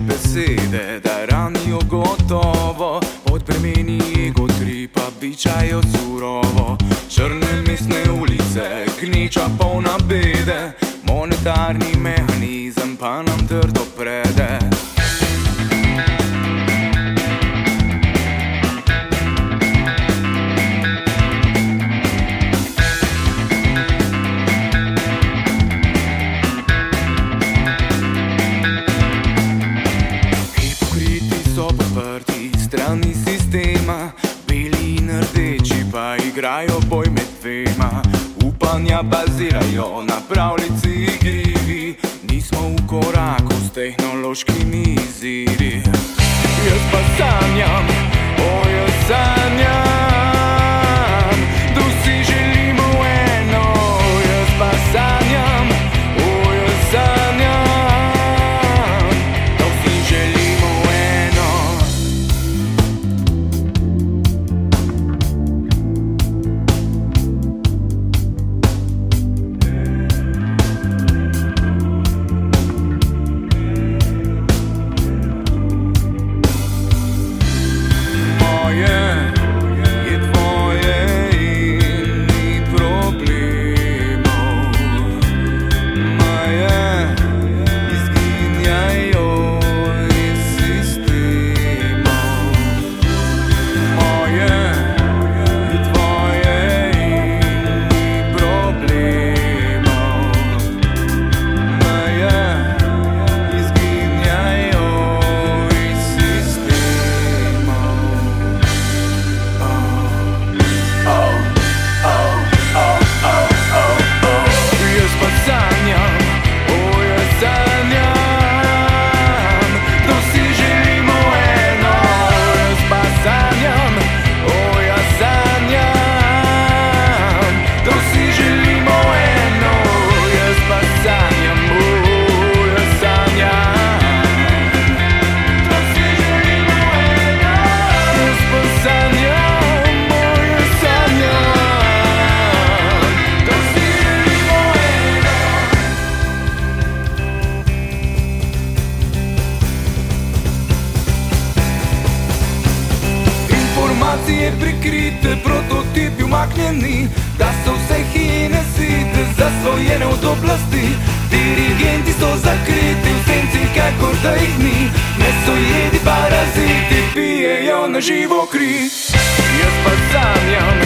besede, da ranijo gotovo, pod premeni ego tri pa bičajo surovo. Črne mestne ulice, gneča polna bede, monetarni mehanizem pa nam trdo prede. Upanja bazirajo na pravljici igrivi, nismo v koraku s tehnološkimi izzivi. Jaz pa sanjam, Informacije prikrite, prototipi umaknjeni, da so vse hine site, zasvojene od oblasti. Dirigenti so zakriti v senci, kakor da jih ni, mesojedi paraziti pijejo na živo kri. Jaz pa sanjam, o jaz sanjam.